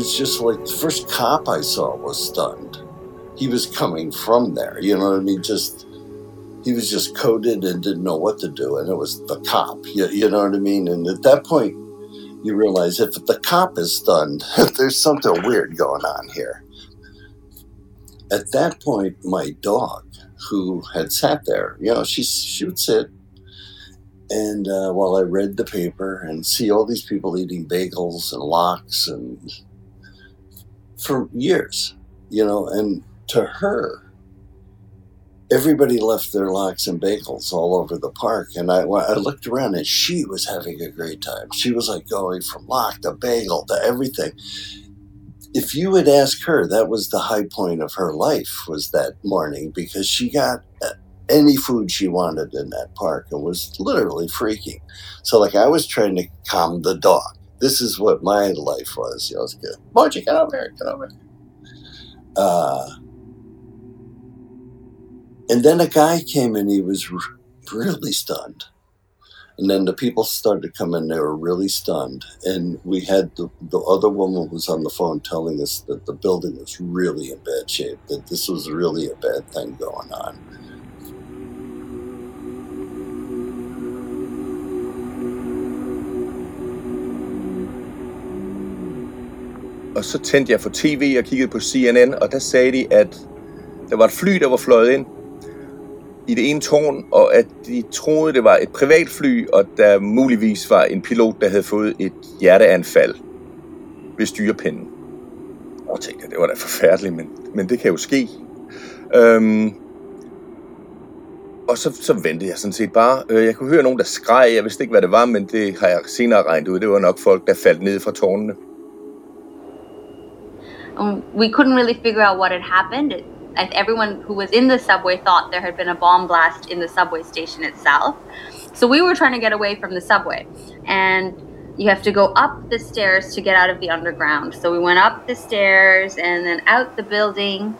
was just like the first cop I saw was stunned. He was coming from there, you know what I mean? Just he was just coded and didn't know what to do, and it was the cop. You, you know what I mean? And at that point, you realize if the cop is stunned, there's something weird going on here. At that point, my dog, who had sat there, you know, she she would sit, and uh, while I read the paper and see all these people eating bagels and lox and for years, you know, and to her, everybody left their locks and bagels all over the park. And I, I looked around and she was having a great time. She was like going from lock to bagel to everything. If you would ask her, that was the high point of her life was that morning because she got uh, any food she wanted in that park and was literally freaking. So like I was trying to calm the dog. This is what my life was. You know, was good. Moji, get over here, get over here. Uh, and then a guy came and he was r- really stunned. And then the people started to come in, they were really stunned. And we had the, the other woman was on the phone telling us that the building was really in bad shape, that this was really a bad thing going on. Og så tændte jeg for tv og kiggede på CNN, og der sagde de, at der var et fly, der var fløjet ind i det ene tårn, og at de troede, det var et privatfly, og der muligvis var en pilot, der havde fået et hjerteanfald ved styrepinden. Og tænkte jeg, det var da forfærdeligt, men, men det kan jo ske. Øhm, og så, så ventede jeg sådan set bare. Øh, jeg kunne høre nogen, der skreg. Jeg vidste ikke, hvad det var, men det har jeg senere regnet ud. Det var nok folk, der faldt ned fra tårnene. Um, we couldn't really figure out what had happened. It, everyone who was in the subway thought there had been a bomb blast in the subway station itself. So we were trying to get away from the subway. And you have to go up the stairs to get out of the underground. So we went up the stairs and then out the building.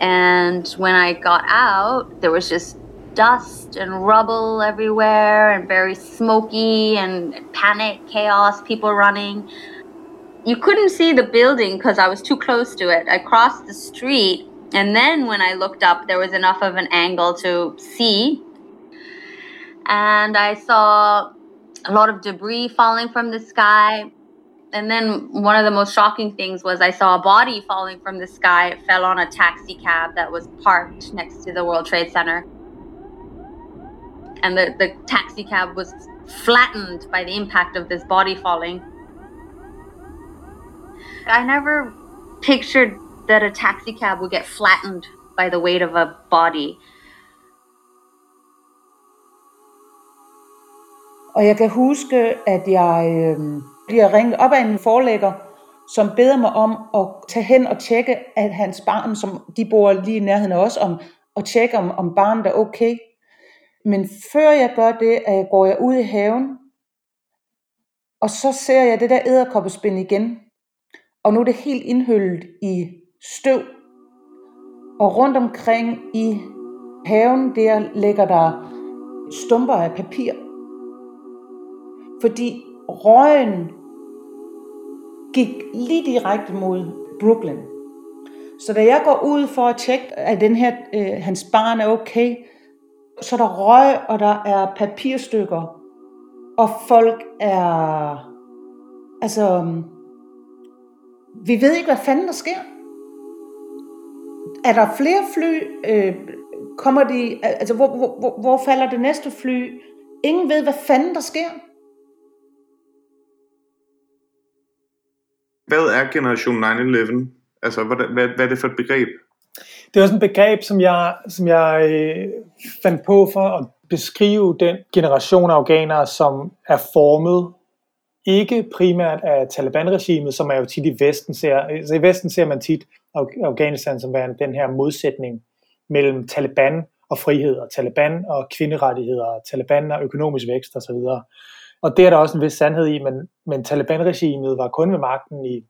And when I got out, there was just dust and rubble everywhere and very smoky and panic, chaos, people running. You couldn't see the building because I was too close to it. I crossed the street and then when I looked up, there was enough of an angle to see. And I saw a lot of debris falling from the sky. And then one of the most shocking things was I saw a body falling from the sky. It fell on a taxi cab that was parked next to the World Trade Center. And the, the taxi cab was flattened by the impact of this body falling. I never pictured that a taxi cab would get flattened by the weight of a body. Og jeg kan huske, at jeg øh, bliver ringet op af en forlægger, som beder mig om at tage hen og tjekke, at hans barn, som de bor lige i nærheden af os, om, og tjekke, om, om barnet er okay. Men før jeg gør det, øh, går jeg ud i haven, og så ser jeg det der æderkoppespind igen. Og nu er det helt indhyllet i støv. Og rundt omkring i haven der ligger der stumper af papir. Fordi røgen gik lige direkte mod Brooklyn. Så da jeg går ud for at tjekke, at den her, øh, hans barn er okay, så er der røg, og der er papirstykker, og folk er, altså, vi ved ikke, hvad fanden der sker. Er der flere fly? Øh, kommer de, altså, hvor, hvor, hvor falder det næste fly? Ingen ved, hvad fanden der sker. Hvad er Generation 9-11? Altså, hvad, hvad, hvad er det for et begreb? Det er også et begreb, som jeg, som jeg øh, fandt på for at beskrive den generation af afghanere, som er formet ikke primært af Taliban-regimet, som er jo tit i Vesten ser, altså i Vesten ser man tit Afghanistan som værende den her modsætning mellem Taliban og frihed, og Taliban og kvinderettigheder, og Taliban og økonomisk vækst osv. Og det er der også en vis sandhed i, men, men Taliban-regimet var kun ved magten i,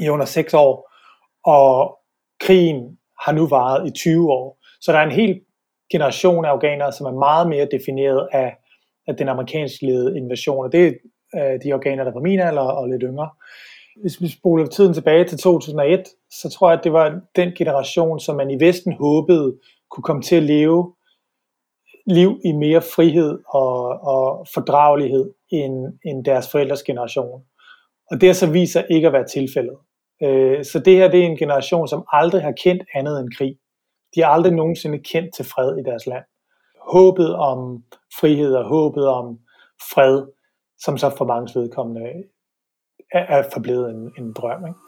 i under seks år, og krigen har nu varet i 20 år. Så der er en hel generation af afghanere, som er meget mere defineret af, af den amerikansk ledede invasion, og det øh, de organer, der var min alder og lidt yngre. Hvis vi spoler tiden tilbage til 2001, så tror jeg, at det var den generation, som man i Vesten håbede kunne komme til at leve liv i mere frihed og, og fordragelighed end, end deres forældres generation. Og det har så viser ikke at være tilfældet. Øh, så det her det er en generation, som aldrig har kendt andet end krig. De har aldrig nogensinde kendt til fred i deres land. Håbet om frihed og håbet om fred, som så for mange vedkommende er, er forblevet en, en drøm. Ikke?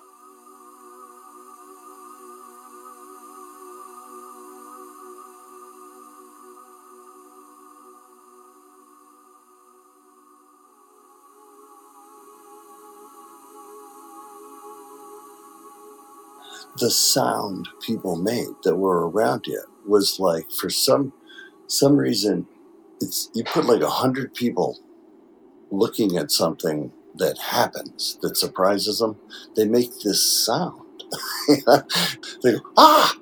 the sound people made that were around you was like for some some reason it's you put like a hundred people looking at something that happens that surprises them they make this sound they go ah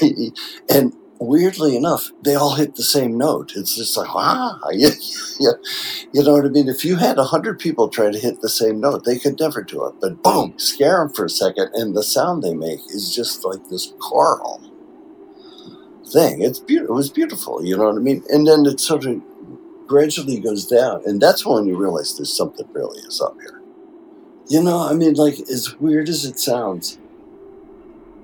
and weirdly enough, they all hit the same note. It's just like, ah, you know what I mean? If you had a hundred people try to hit the same note, they could never do it. But boom, scare them for a second, and the sound they make is just like this choral thing. It's beautiful. It was beautiful. You know what I mean? And then it sort of gradually goes down, and that's when you realize there's something really is up here. You know, I mean, like as weird as it sounds,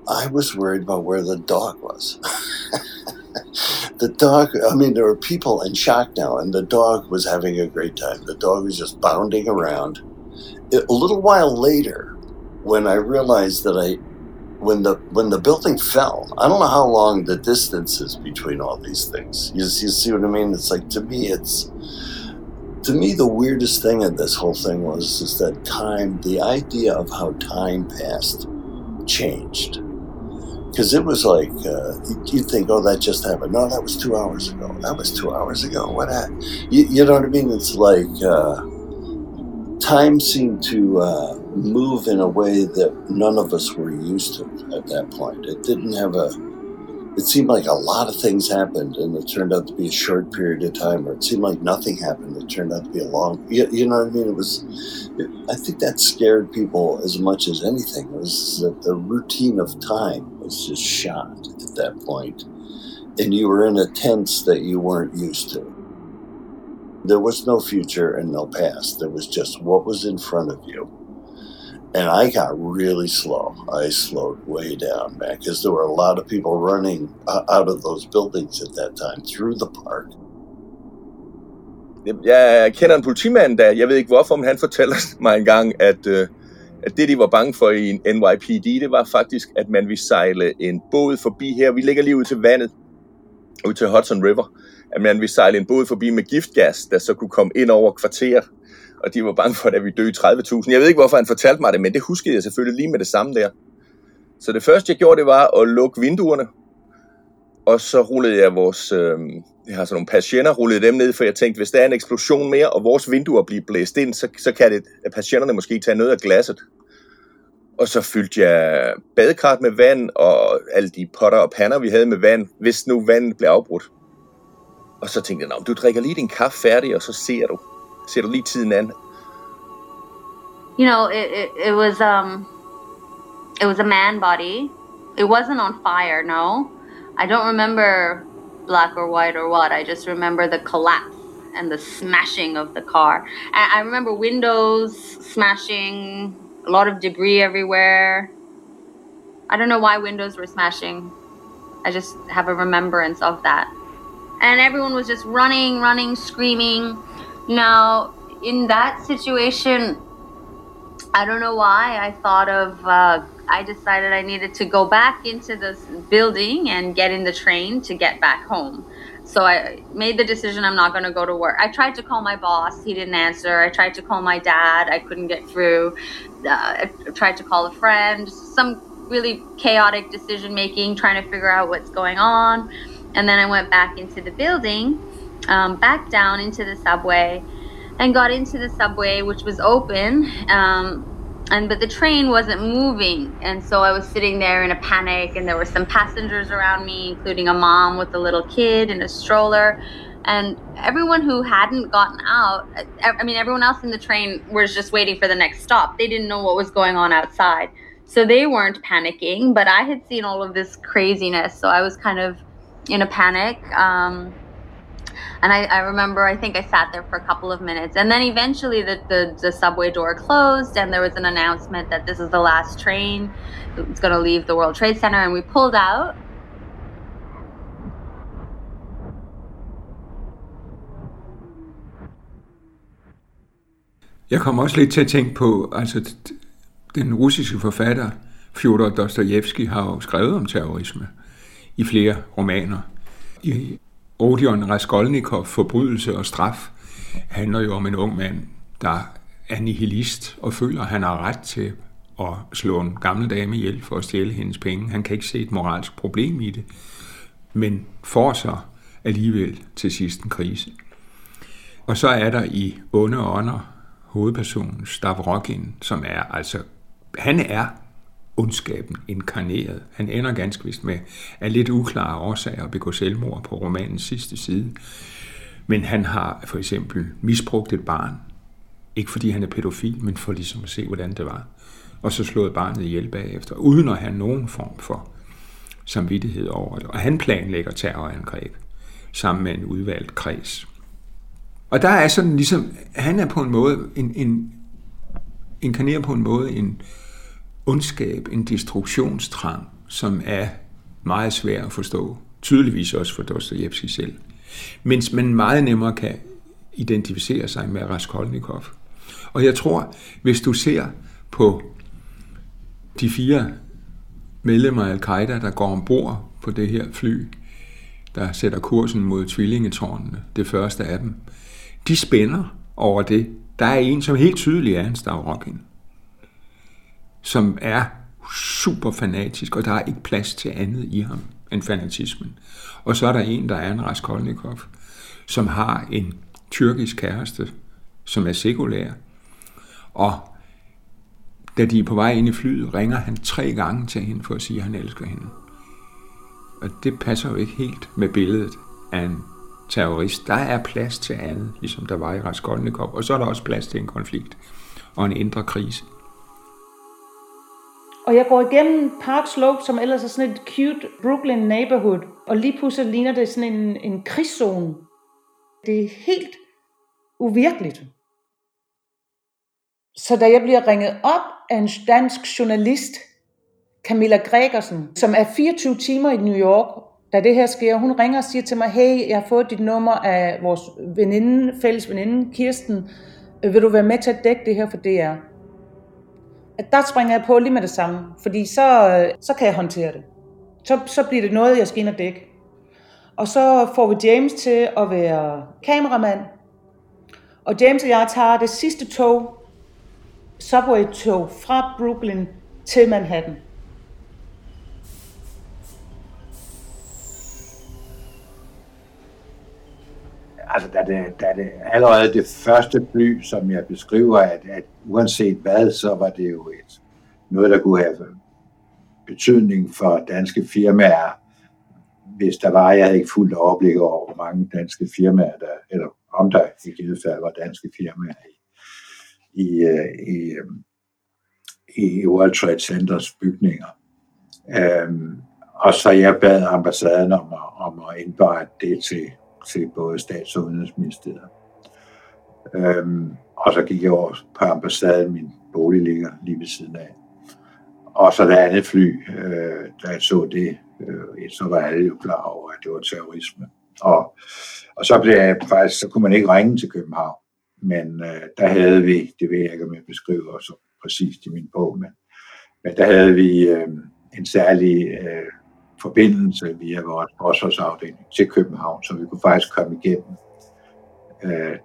I was worried about where the dog was. the dog, I mean, there were people in shock now, and the dog was having a great time. The dog was just bounding around. It, a little while later, when I realized that I, when the when the building fell, I don't know how long the distance is between all these things. You, you see what I mean? It's like to me, it's to me the weirdest thing in this whole thing was is that time, the idea of how time passed, changed because it was like uh, you'd think, oh, that just happened. No, that was two hours ago. That was two hours ago. What? You, you know what I mean? It's like uh, time seemed to uh, move in a way that none of us were used to at that point. It didn't have a it seemed like a lot of things happened and it turned out to be a short period of time, or it seemed like nothing happened. It turned out to be a long, you, you know what I mean? It was, it, I think that scared people as much as anything. It was that the routine of time was just shot at that point, and you were in a tense that you weren't used to. There was no future and no past. There was just what was in front of you and I got really slow. I slowed way down, man, because there were a lot of people running uh, out of those buildings at that time through the park. Jeg kender en politimand, der, jeg ved ikke hvorfor, men han fortæller mig en gang, at, øh, at det, de var bange for i NYPD, det var faktisk, at man ville sejle en båd forbi her. Vi ligger lige ud til vandet, ud til Hudson River, at man ville sejle en båd forbi med giftgas, der så kunne komme ind over kvarteret og de var bange for, at vi døde 30.000. Jeg ved ikke, hvorfor han fortalte mig det, men det huskede jeg selvfølgelig lige med det samme der. Så det første, jeg gjorde, det var at lukke vinduerne, og så rullede jeg vores, øh, jeg har sådan nogle patienter, rullede dem ned, for jeg tænkte, hvis der er en eksplosion mere, og vores vinduer bliver blæst ind, så, så kan det, at patienterne måske tage noget af glasset. Og så fyldte jeg badekart med vand, og alle de potter og pander, vi havde med vand, hvis nu vandet blev afbrudt. Og så tænkte jeg, du drikker lige din kaffe færdig, og så ser du. Ser du lige tiden an? You know, it, it, it was um it was a man body. It wasn't on fire, no. I don't remember black or white or what. I just remember the collapse and the smashing of the car. I remember windows smashing, a lot of debris everywhere. I don't know why windows were smashing. I just have a remembrance of that. And everyone was just running, running, screaming. Now, in that situation, I don't know why I thought of, uh, I decided I needed to go back into this building and get in the train to get back home. So I made the decision I'm not going to go to work. I tried to call my boss, he didn't answer. I tried to call my dad, I couldn't get through. Uh, I tried to call a friend, some really chaotic decision making, trying to figure out what's going on. And then I went back into the building um, back down into the subway and got into the subway, which was open. Um, and but the train wasn't moving, and so I was sitting there in a panic. And there were some passengers around me, including a mom with a little kid in a stroller. And everyone who hadn't gotten out, I mean, everyone else in the train was just waiting for the next stop. They didn't know what was going on outside. So they weren't panicking, but I had seen all of this craziness. So I was kind of in a panic. Um, and I, I, remember, I think I sat there for a couple of minutes. And then eventually the, the, the subway door closed, and there was an announcement that this is the last train. It's going to leave the World Trade Center. And we pulled out. Jeg kommer også lidt til at tænke på, altså den russiske forfatter Fyodor Dostojevski har jo skrevet om terrorisme i flere romaner. I Odion Raskolnikov, Forbrydelse og straf, handler jo om en ung mand, der er nihilist og føler, at han har ret til at slå en gammel dame ihjel for at stjæle hendes penge. Han kan ikke se et moralsk problem i det, men får så alligevel til sidst en krise. Og så er der i Onde Ånder hovedpersonen Stavrokin, som er altså, han er ondskaben inkarneret. Han ender ganske vist med af lidt uklare årsager at begå selvmord på romanens sidste side. Men han har for eksempel misbrugt et barn. Ikke fordi han er pædofil, men for ligesom at se, hvordan det var. Og så slået barnet ihjel bagefter, uden at have nogen form for samvittighed over det. Og han planlægger terrorangreb sammen med en udvalgt kreds. Og der er sådan ligesom, han er på en måde, en, en inkarnerer på en måde en ondskab, en destruktionstrang, som er meget svær at forstå. Tydeligvis også for Dostojevski selv. Mens man meget nemmere kan identificere sig med Raskolnikov. Og jeg tror, hvis du ser på de fire medlemmer af al-Qaida, der går ombord på det her fly, der sætter kursen mod tvillingetårnene, det første af dem, de spænder over det. Der er en, som helt tydeligt er en Stavrokin, som er super fanatisk, og der er ikke plads til andet i ham end fanatismen. Og så er der en, der er en Raskolnikov, som har en tyrkisk kæreste, som er sekulær. Og da de er på vej ind i flyet, ringer han tre gange til hende for at sige, at han elsker hende. Og det passer jo ikke helt med billedet af en terrorist. Der er plads til andet, ligesom der var i Raskolnikov. Og så er der også plads til en konflikt og en indre krise. Og jeg går igennem Park Slope, som ellers er sådan et cute Brooklyn neighborhood, og lige pludselig ligner det sådan en, en krigszone. Det er helt uvirkeligt. Så da jeg bliver ringet op af en dansk journalist, Camilla Gregersen, som er 24 timer i New York, da det her sker, hun ringer og siger til mig, hey, jeg har fået dit nummer af vores veninde, fælles veninde, Kirsten. Vil du være med til at dække det her for DR? Der springer jeg på lige med det samme, fordi så, så kan jeg håndtere det. Så, så bliver det noget, jeg skal ind og dække. Og så får vi James til at være kameramand. Og James og jeg tager det sidste tog, subway-tog fra Brooklyn til Manhattan. Altså da det, da det allerede det første fly, som jeg beskriver, at, at uanset hvad, så var det jo et, noget, der kunne have betydning for danske firmaer, hvis der var, jeg havde ikke fuldt overblik over, hvor mange danske firmaer, der, eller om der i givet fald var danske firmaer i, i, øh, i, øh, i World Trade Centers bygninger. Øhm, og så jeg bad ambassaden om at, om at indberette det til til både stats- og udenrigsministeriet. Øhm, og så gik jeg over på ambassaden, min bolig ligger lige ved siden af. Og så det andet fly, øh, da jeg så det, øh, så var alle jo klar over, at det var terrorisme. Og, og så blev jeg faktisk, så kunne man ikke ringe til København. Men øh, der havde vi, det ved jeg ikke, om jeg beskriver så præcist i min bog, men, men der havde vi øh, en særlig øh, forbindelse via vores forsvarsafdeling til København, så vi kunne faktisk komme igennem øh,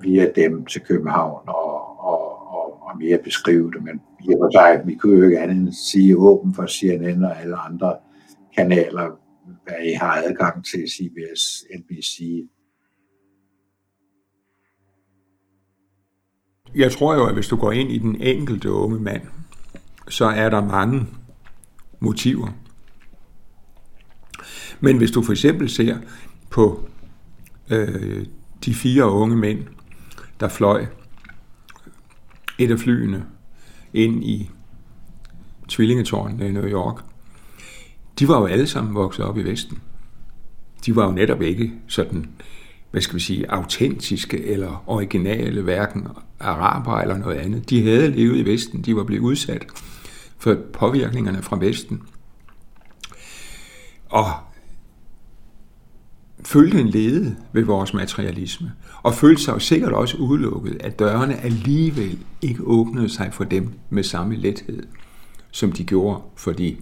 via dem til København og, og, og, og mere beskrive det. Men i og sig, vi kunne jo ikke andet end sige åben for CNN og alle andre kanaler, hvad I har adgang til CBS, NBC. Jeg tror jo, at hvis du går ind i den enkelte unge mand, så er der mange motiver men hvis du for eksempel ser på øh, de fire unge mænd, der fløj et af flyene ind i tvillingetårnene i New York, de var jo alle sammen vokset op i Vesten. De var jo netop ikke sådan, hvad skal vi sige, autentiske eller originale, hverken araber eller noget andet. De havde levet i Vesten, de var blevet udsat for påvirkningerne fra Vesten. Og følte en lede ved vores materialisme, og følte sig jo sikkert også udelukket, at dørene alligevel ikke åbnede sig for dem med samme lethed, som de gjorde for de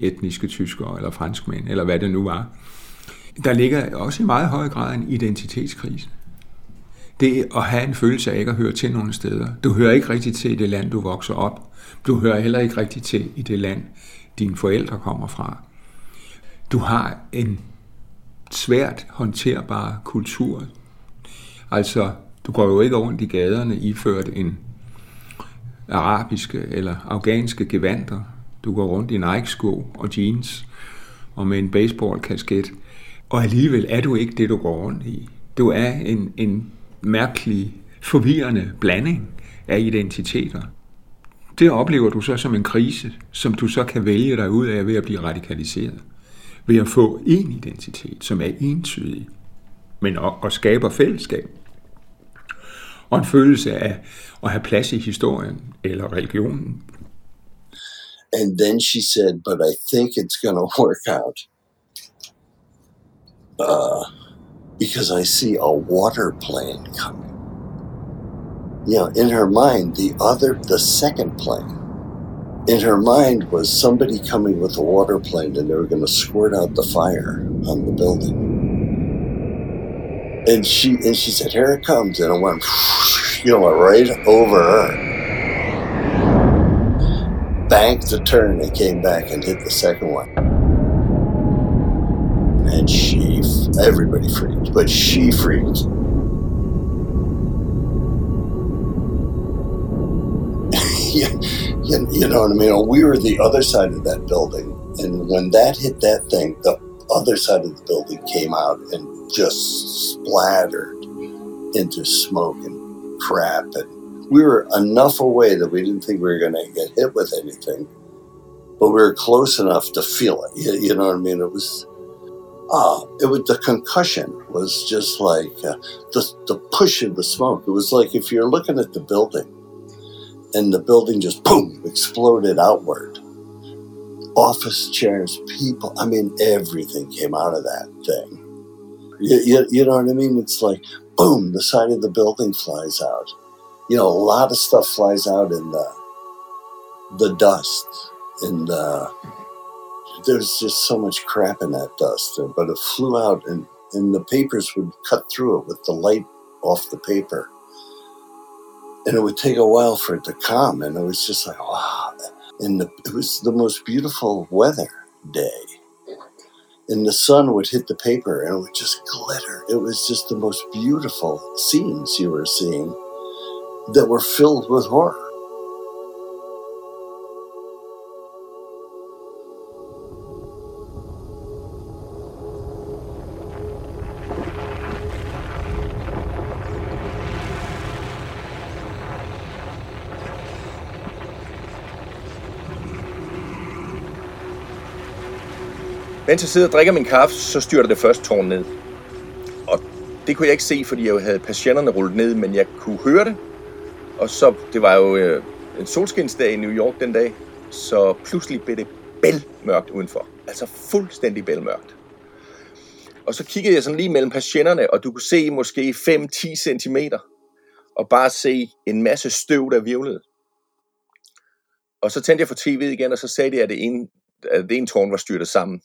etniske tyskere eller franskmænd, eller hvad det nu var. Der ligger også i meget høj grad en identitetskrise. Det at have en følelse af ikke at høre til nogle steder. Du hører ikke rigtigt til i det land, du vokser op. Du hører heller ikke rigtigt til i det land, dine forældre kommer fra. Du har en svært håndterbar kultur. Altså, du går jo ikke rundt i gaderne iført en arabiske eller afghanske gevanter. Du går rundt i Nike-sko og jeans og med en baseball-kasket. Og alligevel er du ikke det, du går rundt i. Du er en, en mærkelig, forvirrende blanding af identiteter. Det oplever du så som en krise, som du så kan vælge dig ud af ved at blive radikaliseret. Ved at få en identitet, som er entydig, men og, skaber fællesskab. Og en følelse af at have plads i historien eller religionen. And then she said, but I think it's going to work out. Uh, because I see a water plane coming. You know, in her mind, the other, the second plane, in her mind was somebody coming with a water plane and they were going to squirt out the fire on the building. And she and she said, "Here it comes," and it went, you know, right over her. Banked the turn and came back and hit the second one. And she, everybody freaked, but she freaked. you, you, you know what I mean? We were the other side of that building, and when that hit that thing, the other side of the building came out and just splattered into smoke and crap. And we were enough away that we didn't think we were going to get hit with anything, but we were close enough to feel it. You, you know what I mean? It was. Ah, it was the concussion was just like uh, the the push of the smoke. It was like if you're looking at the building and the building just boom exploded outward. Office chairs, people, I mean, everything came out of that thing. You, you, you, know what I mean? It's like boom, the side of the building flies out. You know, a lot of stuff flies out in the the dust, and uh, there's just so much crap in that dust. But it flew out, and and the papers would cut through it with the light off the paper and it would take a while for it to come and it was just like wow. And the, it was the most beautiful weather day. And the sun would hit the paper and it would just glitter. It was just the most beautiful scenes you were seeing that were filled with horror Mens jeg sidder og drikker min kaffe, så styrter det første tårn ned. Og det kunne jeg ikke se, fordi jeg havde patienterne rullet ned, men jeg kunne høre det. Og så, det var jo øh, en solskinsdag i New York den dag, så pludselig blev det bælmørkt udenfor. Altså fuldstændig bælmørkt. Og så kiggede jeg sådan lige mellem patienterne, og du kunne se måske 5-10 cm, og bare se en masse støv, der virvlede. Og så tændte jeg for tv'et igen, og så sagde de, at det ene, at det ene tårn var styrtet sammen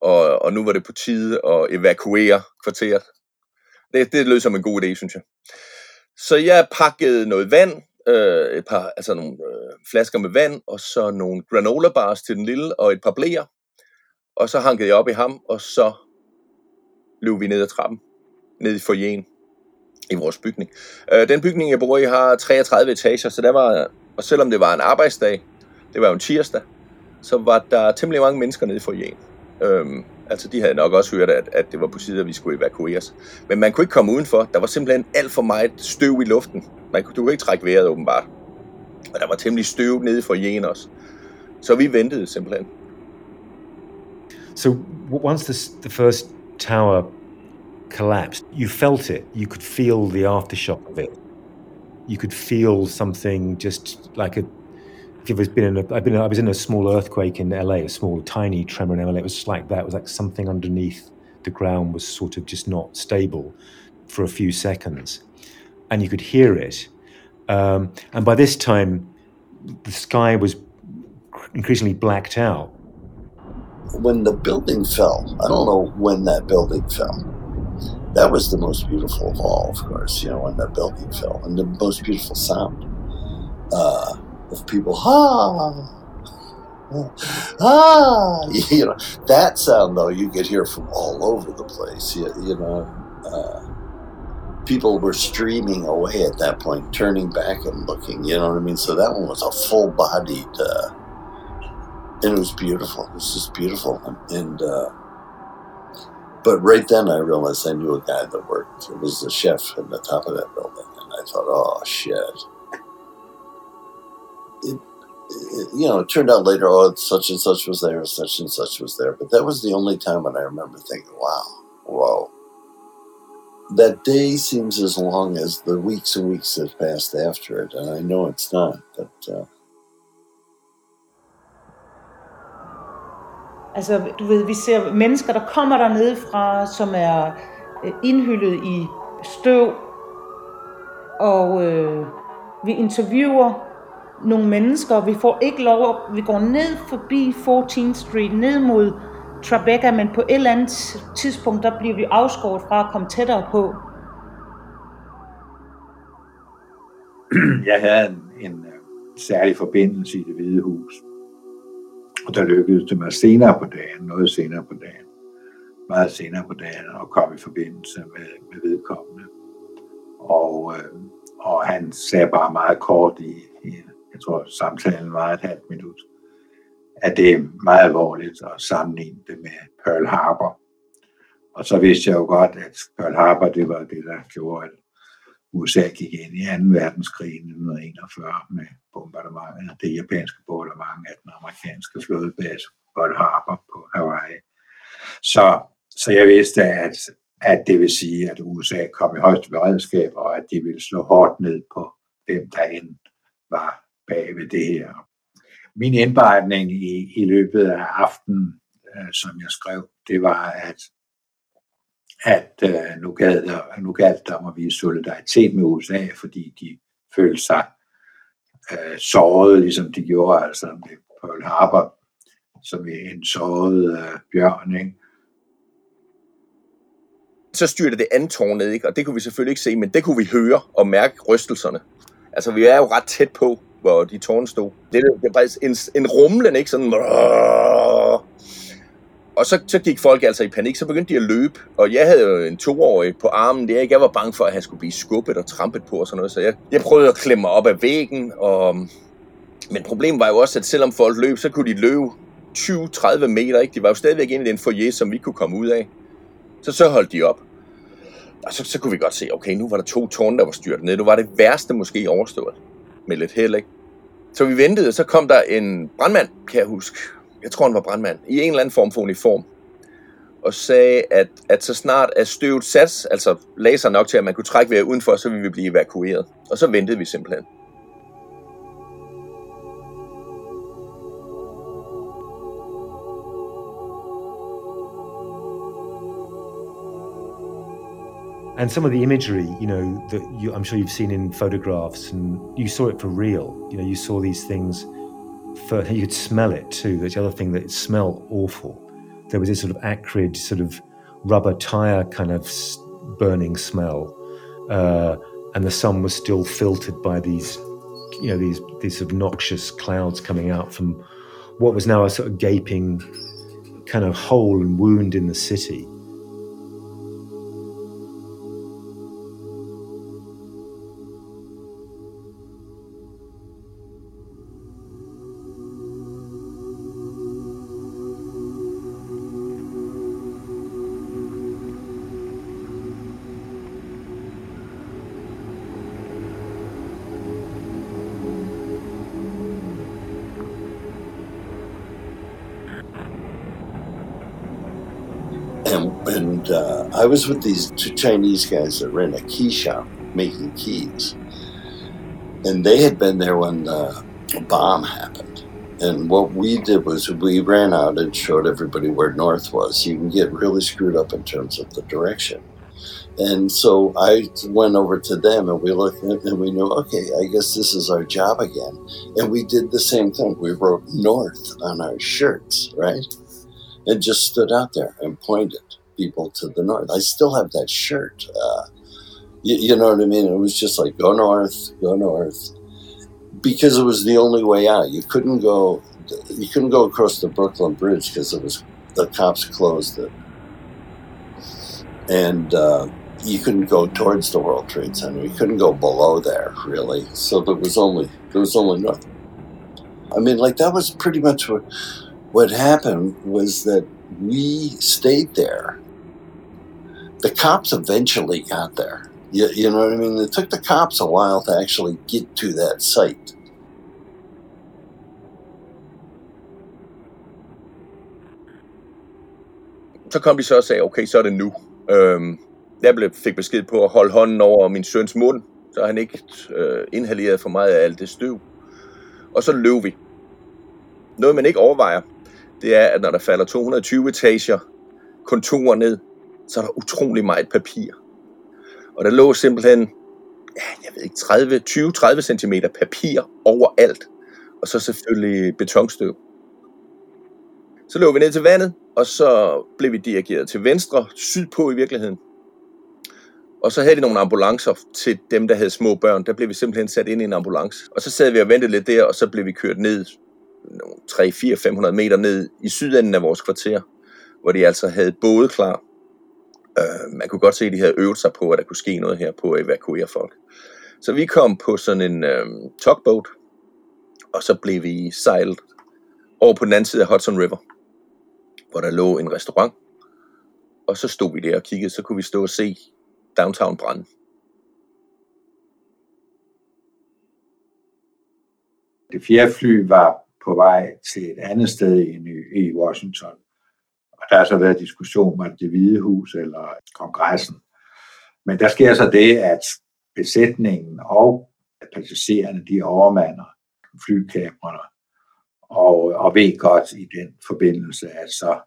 og, og nu var det på tide at evakuere kvarteret. Det, det lød som en god idé, synes jeg. Så jeg pakkede noget vand, øh, et par, altså nogle øh, flasker med vand, og så nogle granola bars til den lille, og et par blæer. Og så hankede jeg op i ham, og så løb vi ned ad trappen, ned i forjen i vores bygning. Øh, den bygning, jeg bor i, har 33 etager, så der var, og selvom det var en arbejdsdag, det var jo en tirsdag, så var der temmelig mange mennesker nede i forjen. Øhm, Altså, de havde nok også hørt, at, at det var på side, at vi skulle evakueres. Men man kunne ikke komme udenfor. Der var simpelthen alt for meget støv i luften. Man kunne, du kunne ikke trække vejret, åbenbart. Og der var temmelig støv nede for jen også. Så vi ventede simpelthen. So once the, the first tower collapsed, you felt it. You could feel the aftershock of it. You could feel something just like a it's been in a, I've been, I was in a small earthquake in LA, a small, tiny tremor in LA. It was like that. It was like something underneath the ground was sort of just not stable for a few seconds, and you could hear it. Um, and by this time, the sky was increasingly blacked out. When the building fell, I don't know when that building fell. That was the most beautiful of all, of course. You know, when that building fell, and the most beautiful sound. Uh, of people, ah, ah, you know, that sound though you could hear from all over the place. You, you know, uh, people were streaming away at that point, turning back and looking. You know what I mean? So that one was a full-bodied, uh, and it was beautiful. It was just beautiful, and. and uh, but right then I realized I knew a guy that worked. It was the chef at the top of that building, and I thought, "Oh shit!" It, it, you know, it turned out later, oh, such and such was there, such and such was there. But that was the only time when I remember thinking, wow, whoa. That day seems as long as the weeks and weeks that passed after it, and I know it's not, but. Uh... Altså, du ved, vi ser mennesker, der kommer dernede fra, som er øh, indhyllet i støv, og øh, vi interviewer nogle mennesker. Vi får ikke lov, vi går ned forbi 14th Street, ned mod Tribeca, men på et eller andet tidspunkt, der bliver vi afskåret fra at komme tættere på. Jeg havde en, en øh, særlig forbindelse i det hvide hus. Og der lykkedes det mig senere på dagen, noget senere på dagen, meget senere på dagen, at komme i forbindelse med, med vedkommende. Og, øh, og han sagde bare meget kort i, i jeg tror samtalen var et halvt minut, at det er meget alvorligt at sammenligne det med Pearl Harbor. Og så vidste jeg jo godt, at Pearl Harbor, det var det, der gjorde, at USA gik ind i 2. verdenskrig i 1941 med bombardementet, det japanske bombardement af den amerikanske flådebase Pearl Harbor på Hawaii. Så, så jeg vidste, at, at det vil sige, at USA kom i højeste beredskab, og at de ville slå hårdt ned på dem, der end var bag ved det her. Min indberetning i, i løbet af aftenen, øh, som jeg skrev, det var, at at øh, nu, galt der, nu galt der om at vise solidaritet med USA, fordi de følte sig øh, såret, ligesom de gjorde altså med Pearl Harbor, som en såret øh, bjørn. Ikke? Så styrte det andet tårn ned, ikke? og det kunne vi selvfølgelig ikke se, men det kunne vi høre og mærke rystelserne. Altså, vi er jo ret tæt på, hvor de tårne stod. Det, det var faktisk en, en rumlen, ikke? Sådan... Og så, så gik folk altså i panik, så begyndte de at løbe. Og jeg havde jo en toårig på armen der, ikke? Jeg var bange for, at han skulle blive skubbet og trampet på og sådan noget. Så jeg, jeg prøvede at klemme mig op af væggen. Og... Men problemet var jo også, at selvom folk løb, så kunne de løbe 20-30 meter. Ikke? De var jo stadigvæk inde i den foyer, som vi kunne komme ud af. Så så holdt de op. Og så, så kunne vi godt se, okay, nu var der to tårne, der var styrt ned. Nu var det værste måske overstået. Med lidt held, ikke? Så vi ventede, så kom der en brandmand, kan jeg huske. Jeg tror, han var brandmand. I en eller anden form for uniform. Og sagde, at, at så snart at støvet sats, altså laser nok til, at man kunne trække vejret udenfor, så ville vi blive evakueret. Og så ventede vi simpelthen. And some of the imagery, you know, that you, I'm sure you've seen in photographs, and you saw it for real. You know, you saw these things. For, you could smell it too. That's the other thing that it smelled awful. There was this sort of acrid, sort of rubber tire kind of burning smell, uh, and the sun was still filtered by these, you know, these these obnoxious clouds coming out from what was now a sort of gaping kind of hole and wound in the city I was with these two Chinese guys that ran a key shop making keys, and they had been there when uh, the bomb happened. And what we did was we ran out and showed everybody where north was. You can get really screwed up in terms of the direction. And so I went over to them and we looked and we knew, okay, I guess this is our job again. And we did the same thing. We wrote north on our shirts, right? And just stood out there and pointed people to the north. I still have that shirt. Uh, you, you know what I mean? It was just like, go north, go north. Because it was the only way out. You couldn't go, you couldn't go across the Brooklyn Bridge because it was, the cops closed it. And, uh, you couldn't go towards the World Trade Center. You couldn't go below there, really. So there was only there was only north. I mean, like that was pretty much what what happened was that we stayed there. The cops eventually got there. You, you know what I mean? It took the cops a while to actually get to that site. Så kom de så og sagde, okay, så er det nu. Øhm, jeg blev, fik besked på at holde hånden over min søns mund, så han ikke øh, inhalerede for meget af alt det støv. Og så løb vi. Noget man ikke overvejer, det er, at når der falder 220 etager kontorer ned, så er der utrolig meget papir. Og der lå simpelthen, ja, jeg ved ikke, 30, 20-30 cm papir overalt. Og så selvfølgelig betonstøv. Så løb vi ned til vandet, og så blev vi dirigeret til venstre, sydpå i virkeligheden. Og så havde de nogle ambulancer til dem, der havde små børn. Der blev vi simpelthen sat ind i en ambulance. Og så sad vi og ventede lidt der, og så blev vi kørt ned 3, 4, 500 meter ned i sydenden af vores kvarter, hvor de altså havde både klar øh, man kunne godt se, at de havde øvet sig på, at der kunne ske noget her på at evakuere folk. Så vi kom på sådan en øh, tugboat, og så blev vi sejlet over på den anden side af Hudson River, hvor der lå en restaurant. Og så stod vi der og kiggede, så kunne vi stå og se downtown brænde. Det fjerde fly var på vej til et andet sted i, i Washington. Og der har så været diskussion om det hvide hus eller kongressen. Men der sker så det, at besætningen og passagererne, de overmander flykameraerne, og, og ved godt i den forbindelse, at så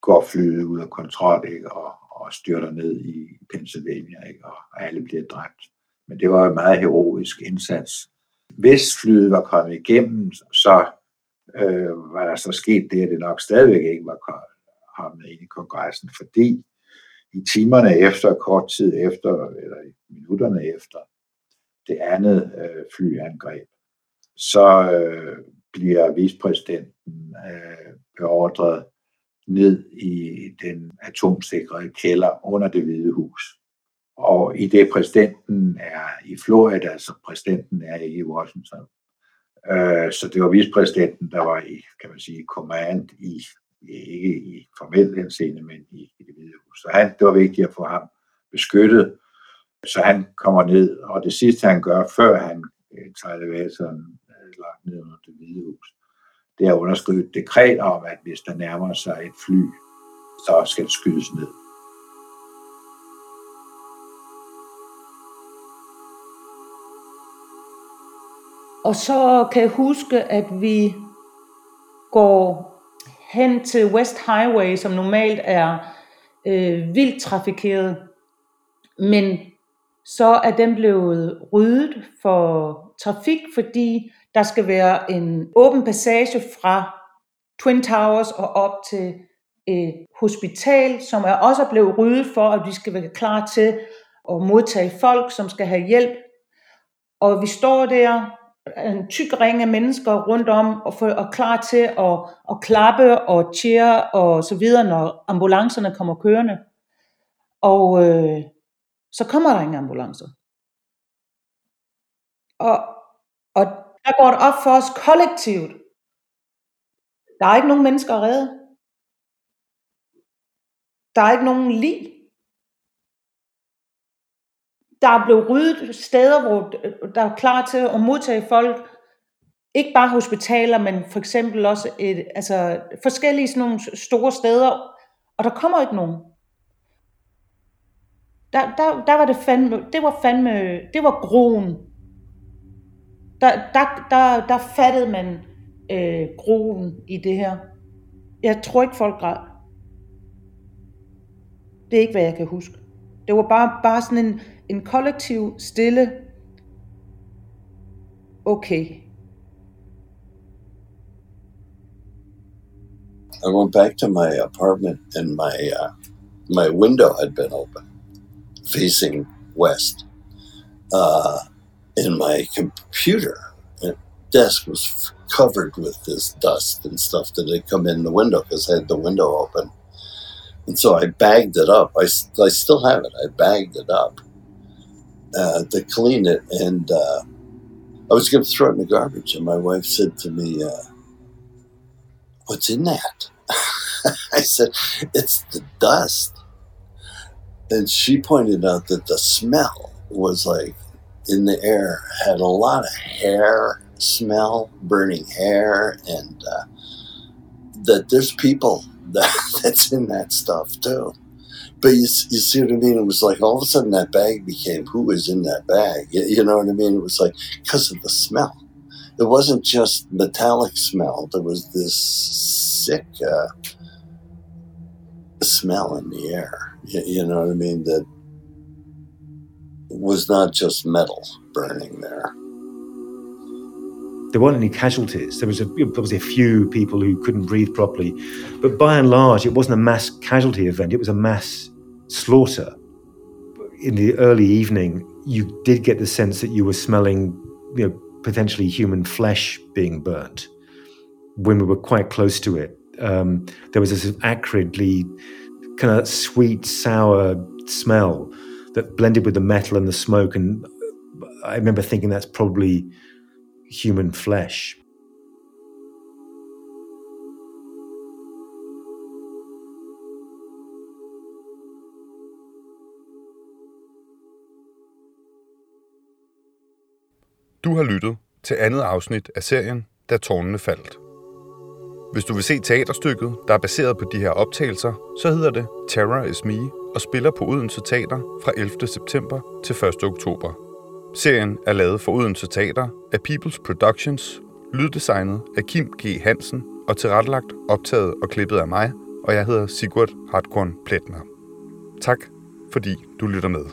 går flyet ud af kontrol, ikke? Og, og styrter ned i Pennsylvania, ikke? og alle bliver dræbt. Men det var en meget heroisk indsats. Hvis flyet var kommet igennem, så øh, var der så sket det, at det nok stadigvæk ikke var med ind i kongressen, fordi i timerne efter, kort tid efter, eller i minutterne efter det andet øh, flyangreb, så øh, bliver vicepræsidenten øh, beordret ned i den atomsikrede kælder under det hvide hus. Og i det præsidenten er i Florida, så præsidenten er ikke i Washington. Øh, så det var vicepræsidenten, der var i, kan man sige, command i, ikke i formel henseende, men i, i det hvide hus. Så han, det var vigtigt at få ham beskyttet, så han kommer ned, og det sidste han gør, før han øh, tager elevatoren øh, langt ned under det hvide hus, det er at underskrive et dekret om, at hvis der nærmer sig et fly, så skal det skydes ned. Og så kan jeg huske, at vi går hen til West Highway, som normalt er øh, vildt trafikeret, men så er den blevet ryddet for trafik, fordi der skal være en åben passage fra Twin Towers og op til et hospital, som er også blevet ryddet for, at vi skal være klar til at modtage folk, som skal have hjælp. Og vi står der, en tyk ring af mennesker rundt om, og, for, og klar til at, at klappe og cheer og så videre, når ambulancerne kommer kørende. Og øh, så kommer der ingen ambulancer. Og, og der går det op for os kollektivt. Der er ikke nogen mennesker at redde. Der er ikke nogen lig. Der er blevet ryddet steder, hvor øh, der er klar til at modtage folk. Ikke bare hospitaler, men for eksempel også et, altså forskellige sådan nogle store steder. Og der kommer ikke nogen. der, der, der var det fandme, det var fandme, det var groen. Der, der, der, der fattede man øh, groen i det her. Jeg tror ikke folk græd. Det er ikke, hvad jeg kan huske. Det var bare, bare sådan en, en kollektiv, stille, okay. I went back to my apartment and my uh, my window had been open, facing west. Uh, and my computer desk was covered with this dust and stuff that had come in the window because I had the window open. And so I bagged it up. I, I still have it. I bagged it up uh, to clean it. And uh, I was going to throw it in the garbage. And my wife said to me, uh, What's in that? I said, It's the dust. And she pointed out that the smell was like in the air, had a lot of hair smell, burning hair, and uh, that there's people that, that's in that stuff too. But you, you see what I mean? It was like all of a sudden that bag became who is in that bag? You, know what I mean? It was like because of the smell. It wasn't just metallic smell. There was this sick uh, smell in the air. You, you know what I mean? That was not just metal burning there. There weren't any casualties. There was a, obviously a few people who couldn't breathe properly, but by and large, it wasn't a mass casualty event. It was a mass slaughter. In the early evening, you did get the sense that you were smelling, you know, potentially human flesh being burnt. When we were quite close to it, um, there was this acridly kind of sweet, sour smell that blended with the metal and the smoke. And I remember thinking that's probably human flesh. Du har lyttet til andet afsnit af serien Da tårnene faldt. Hvis du vil se teaterstykket, der er baseret på de her optagelser, så hedder det Terror is Me og spiller på Odense Teater fra 11. september til 1. oktober. Serien er lavet for Odense Teater af People's Productions, lyddesignet af Kim G. Hansen og tilrettelagt, optaget og klippet af mig, og jeg hedder Sigurd Hartkorn Pletner. Tak, fordi du lytter med.